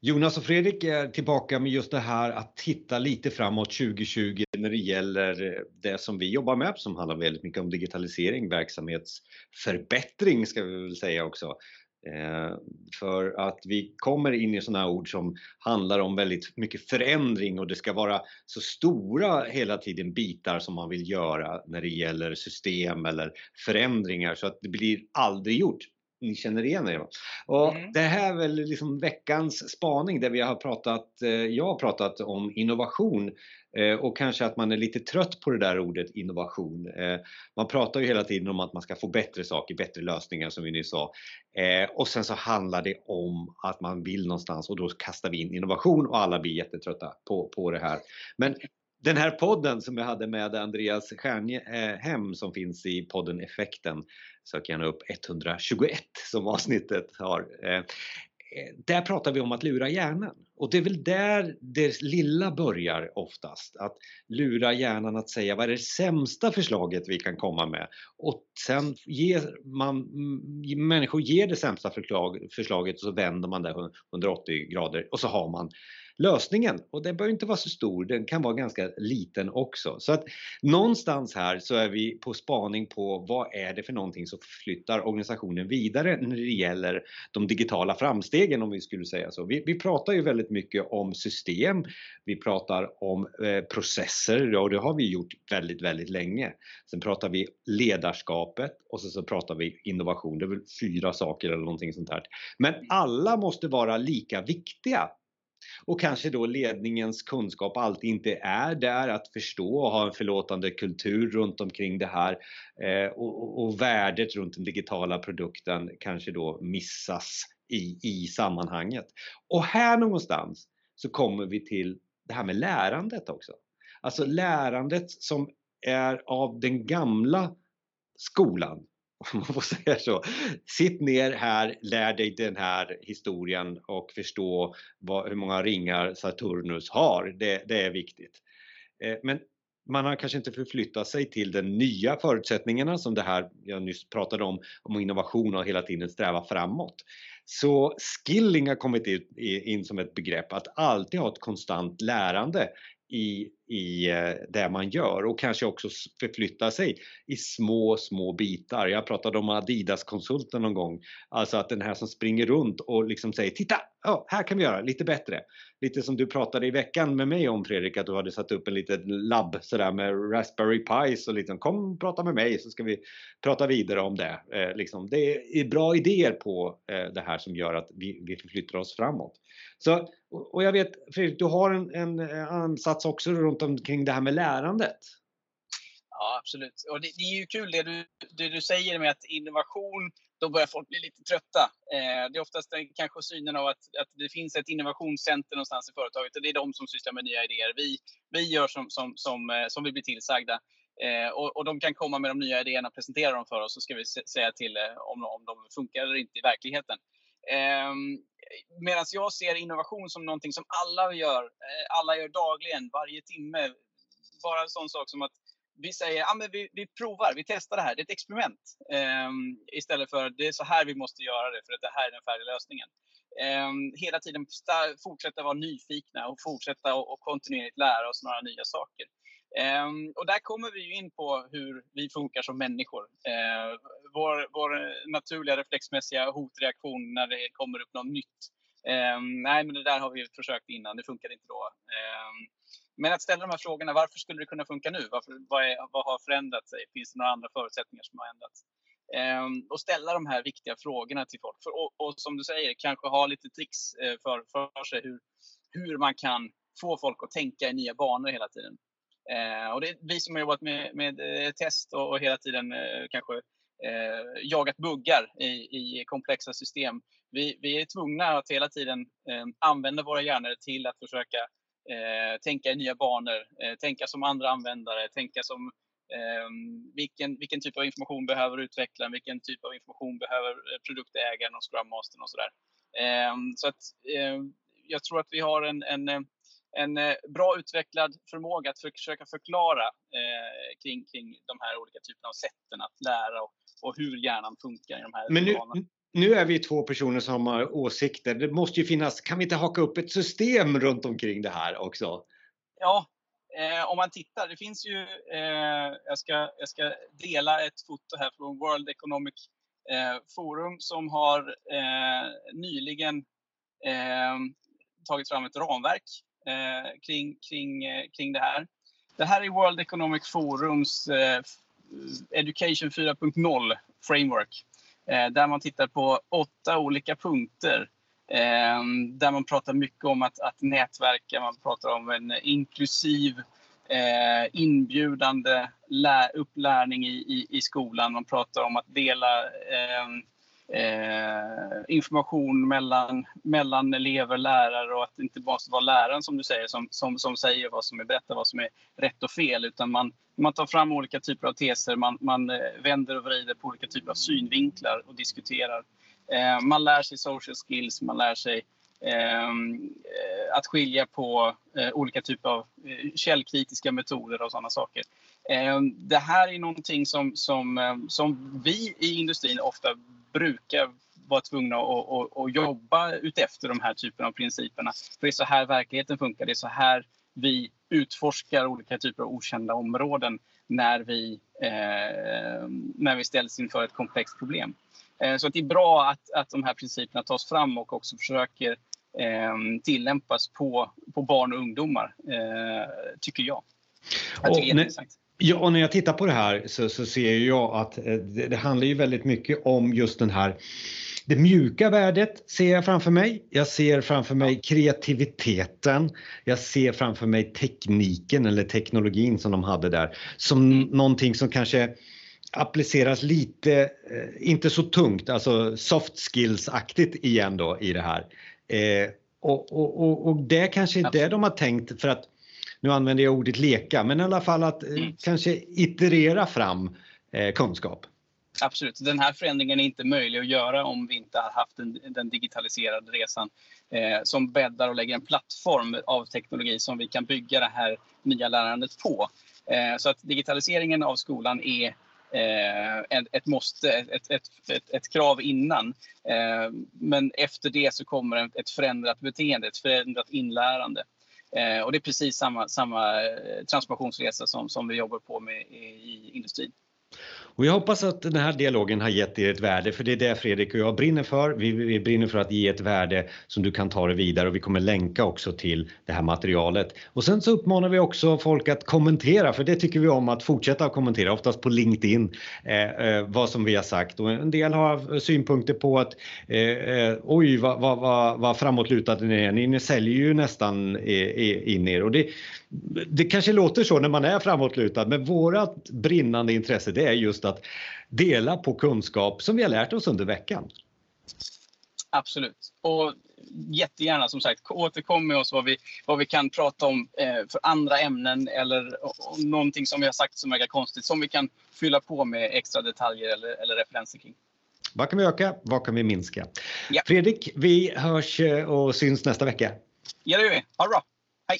Jonas och Fredrik är tillbaka med just det här att titta lite framåt 2020 när det gäller eh, det som vi jobbar med som handlar väldigt mycket om digitalisering, verksamhetsförbättring ska vi väl säga också. Eh, för att vi kommer in i sådana ord som handlar om väldigt mycket förändring och det ska vara så stora hela tiden bitar som man vill göra när det gäller system eller förändringar så att det blir aldrig gjort ni känner igen er. Och mm. Det här är väl liksom veckans spaning där vi har pratat, eh, jag har pratat om innovation eh, och kanske att man är lite trött på det där ordet innovation. Eh, man pratar ju hela tiden om att man ska få bättre saker, bättre lösningar som vi nyss sa. Och sen så handlar det om att man vill någonstans och då kastar vi in innovation och alla blir jättetrötta på, på det här. Men den här podden som jag hade med Andreas Stjärnhem som finns i podden Effekten, Sök gärna upp 121 som avsnittet har. Eh, eh, där pratar vi om att lura hjärnan och det är väl där det lilla börjar oftast. Att lura hjärnan att säga vad är det sämsta förslaget vi kan komma med och sen ger man, mm, människor ger det sämsta förslaget och så vänder man det 180 grader och så har man lösningen. Och den behöver inte vara så stor, den kan vara ganska liten också. Så att någonstans här så är vi på spaning på vad är det för någonting som flyttar organisationen vidare när det gäller de digitala framstegen om vi skulle säga så. Vi, vi pratar ju väldigt mycket om system, vi pratar om eh, processer och det har vi gjort väldigt, väldigt länge. Sen pratar vi ledarskapet och så, så pratar vi innovation. Det är väl fyra saker eller någonting sånt här. Men alla måste vara lika viktiga och kanske då ledningens kunskap alltid inte är där att förstå och ha en förlåtande kultur runt omkring det här eh, och, och, och, värdet runt den digitala produkten kanske då missas i, i sammanhanget. Och här någonstans så kommer vi till det här med lärandet också. Alltså lärandet som är av den gamla skolan om man får säga så. Sitt ner här, lär dig den här historien och förstå vad, hur många ringar Saturnus har. Det, det är viktigt. Eh, men man har kanske inte förflyttat sig till de nya förutsättningarna som det här jag nyss pratade om, om innovation och hela tiden sträva framåt. Så skilling har kommit in som ett begrepp, att alltid ha ett konstant lärande i, i eh, det man gör och kanske också förflytta sig i små, små bitar. Jag pratade om Adidas-konsulten någon gång. Alltså att den här som springer runt och liksom säger Titta! Oh, här kan vi göra lite bättre. Lite som du pratade i veckan med mig om Fredrik, att du hade satt upp en liten labb sådär med Raspberry Pis och liksom kom och prata med mig så ska vi prata vidare om det. Eh, liksom. Det är bra idéer på eh, det här som gör att vi, vi förflyttar oss framåt. Så, och jag vet Fredrik, du har en, en eh, ansats också runt omkring det här med lärandet. Ja, absolut. Och det, det är ju kul det du, det du säger med att innovation, då börjar folk bli lite trötta. Eh, det är oftast kanske synen av att, att det finns ett innovationscenter någonstans i företaget och det är de som sysslar med nya idéer. Vi, vi gör som, som, som, eh, som vi blir tillsagda. Eh, och, och, de kan komma med de nya idéerna och presentera dem för oss så ska vi säga till eh, om, om de funkar eller inte i verkligheten. Ehm, Medan jag ser innovation som någonting som alla gör, eh, alla gör dagligen, varje timme. Bara en sån sak som att vi säger ah, men vi, vi provar, vi testar det här, det är ett experiment. Um, istället för det är så här vi måste göra det för att det här är den färdiga lösningen. Um, hela tiden fortsätta vara nyfikna och fortsätta och, och kontinuerligt lära oss några nya saker. Um, och där kommer vi ju in på hur vi funkar som människor. Uh, vår, vår naturliga reflexmässiga hotreaktion när det kommer upp något nytt. Um, nej, men det där har vi försökt innan, det funkade inte då. Um, men att ställa de här frågorna, varför skulle det kunna funka nu? Varför, vad, är, vad har förändrat sig? Finns det några andra förutsättningar som har ändrats? Um, och ställa de här viktiga frågorna till folk. För, och, och, som du säger, kanske ha lite tricks eh, för, för sig hur, hur man kan få folk att tänka i nya banor hela tiden. Eh, och det är vi som har jobbat med, med eh, test och, och, hela tiden eh, kanske eh, jagat buggar i, i komplexa system. Vi, vi, är tvungna att hela tiden använda våra hjärnor till att försöka eh, tänka i nya banor, eh, tänka som andra användare, tänka som eh, vilken, vilken typ av information behöver utvecklaren, vilken typ av information behöver produktägaren och Scrum Mastern och sådär. Så att jag tror att vi har en, en en eh, bra utvecklad förmåga att försöka förklara eh, kring, kring de här olika typerna av sätten att lära och, och hur hjärnan funkar i de här Men nu, nu är vi två personer som har åsikter. Det måste ju finnas, kan vi inte haka upp ett system runt omkring det här också? Ja, eh, om man tittar, det finns ju, eh, jag, ska, jag ska dela ett foto här från World Economic eh, Forum som har eh, nyligen tagit fram ett ramverk Eh, kring, kring, eh, kring det här. Det här är World Economic Forums eh, Education 4.0 framework där man tittar på åtta olika punkter där man pratar mycket om att, att nätverka, man pratar om en inklusiv eh, inbjudande lä upplärning i, i, i, skolan. Man pratar om att dela eh, eh, information mellan, mellan elever, lärare och att det inte bara måste vara läraren som du säger som, som, som säger vad som är berättar vad som är rätt och fel. Utan man, man tar fram olika typer av teser, man, man eh, vänder och vrider på olika typer av synvinklar och diskuterar. Eh, man lär sig social skills, man lär sig ehm, eh, att skilja på eh, olika typer av eh, källkritiska metoder och sådana saker. Ehm, det här är någonting som, som, eh, som vi i industrin ofta brukar vara tvungna att, att, att jobba utefter de här typerna av principerna. För det är så här verkligheten funkar, det är så här vi utforskar olika typer av okända områden när vi, eh, när vi ställs inför ett komplext problem. Eh, så det är bra att, att de här principerna tas fram och också försöker eh, tillämpas på, på barn och ungdomar, eh, tycker jag. Jag tycker och, när, ja, och när jag tittar på det här så, så ser jag att det, det handlar ju väldigt mycket om just den här det mjuka värdet ser jag framför mig. Jag ser framför mig kreativiteten. Jag ser framför mig tekniken eller teknologin som de hade där som mm. någonting som kanske appliceras lite, eh, inte så tungt, alltså soft skills-aktigt igen då i det här. Eh, och, och, och, och, det kanske är det de har tänkt för att, nu använder jag ordet leka, men i alla fall att eh, mm. kanske iterera fram eh, kunskap. Absolut, den här förändringen är inte möjlig att göra om vi inte har haft den, den digitaliserade resan eh, som bäddar och lägger en plattform av teknologi som vi kan bygga det här nya lärandet på. Eh, så att digitaliseringen av skolan är eh, ett, måste, ett, ett, ett, ett krav innan. Eh, men efter det så kommer ett förändrat beteende, ett förändrat inlärande. Eh, och det är precis samma, samma eh, transformationsresa som, som vi jobbar på med i, i industrin. Och jag hoppas att den här dialogen har gett er ett värde, för det är det Fredrik och jag brinner för. Vi, vi brinner för att ge ett värde som du kan ta dig vidare och vi kommer länka också till det här materialet. Och sen så uppmanar vi också folk att kommentera, för det tycker vi om att fortsätta att kommentera, oftast på LinkedIn, eh, eh vad som vi har sagt. Och en del har synpunkter på att eh, eh, oj, vad, vad, vad, vad framåtlutade ni är. Ni, ni säljer ju nästan eh, in er. Och det, det kanske låter så när man är framåtlutad, men vårat brinnande intresse det är just att dela på kunskap som vi har lärt oss under veckan. Absolut. Och jättegärna som sagt återkom med oss vad vi, vad vi kan prata om eh, för andra ämnen eller om någonting som vi har sagt som verkar konstigt som vi kan fylla på med extra detaljer eller, eller referenser kring. Vad kan vi öka? Vad kan vi minska? Ja. Fredrik, vi hörs eh, och syns nästa vecka. Ja, det gör vi. Ha det bra. Hej!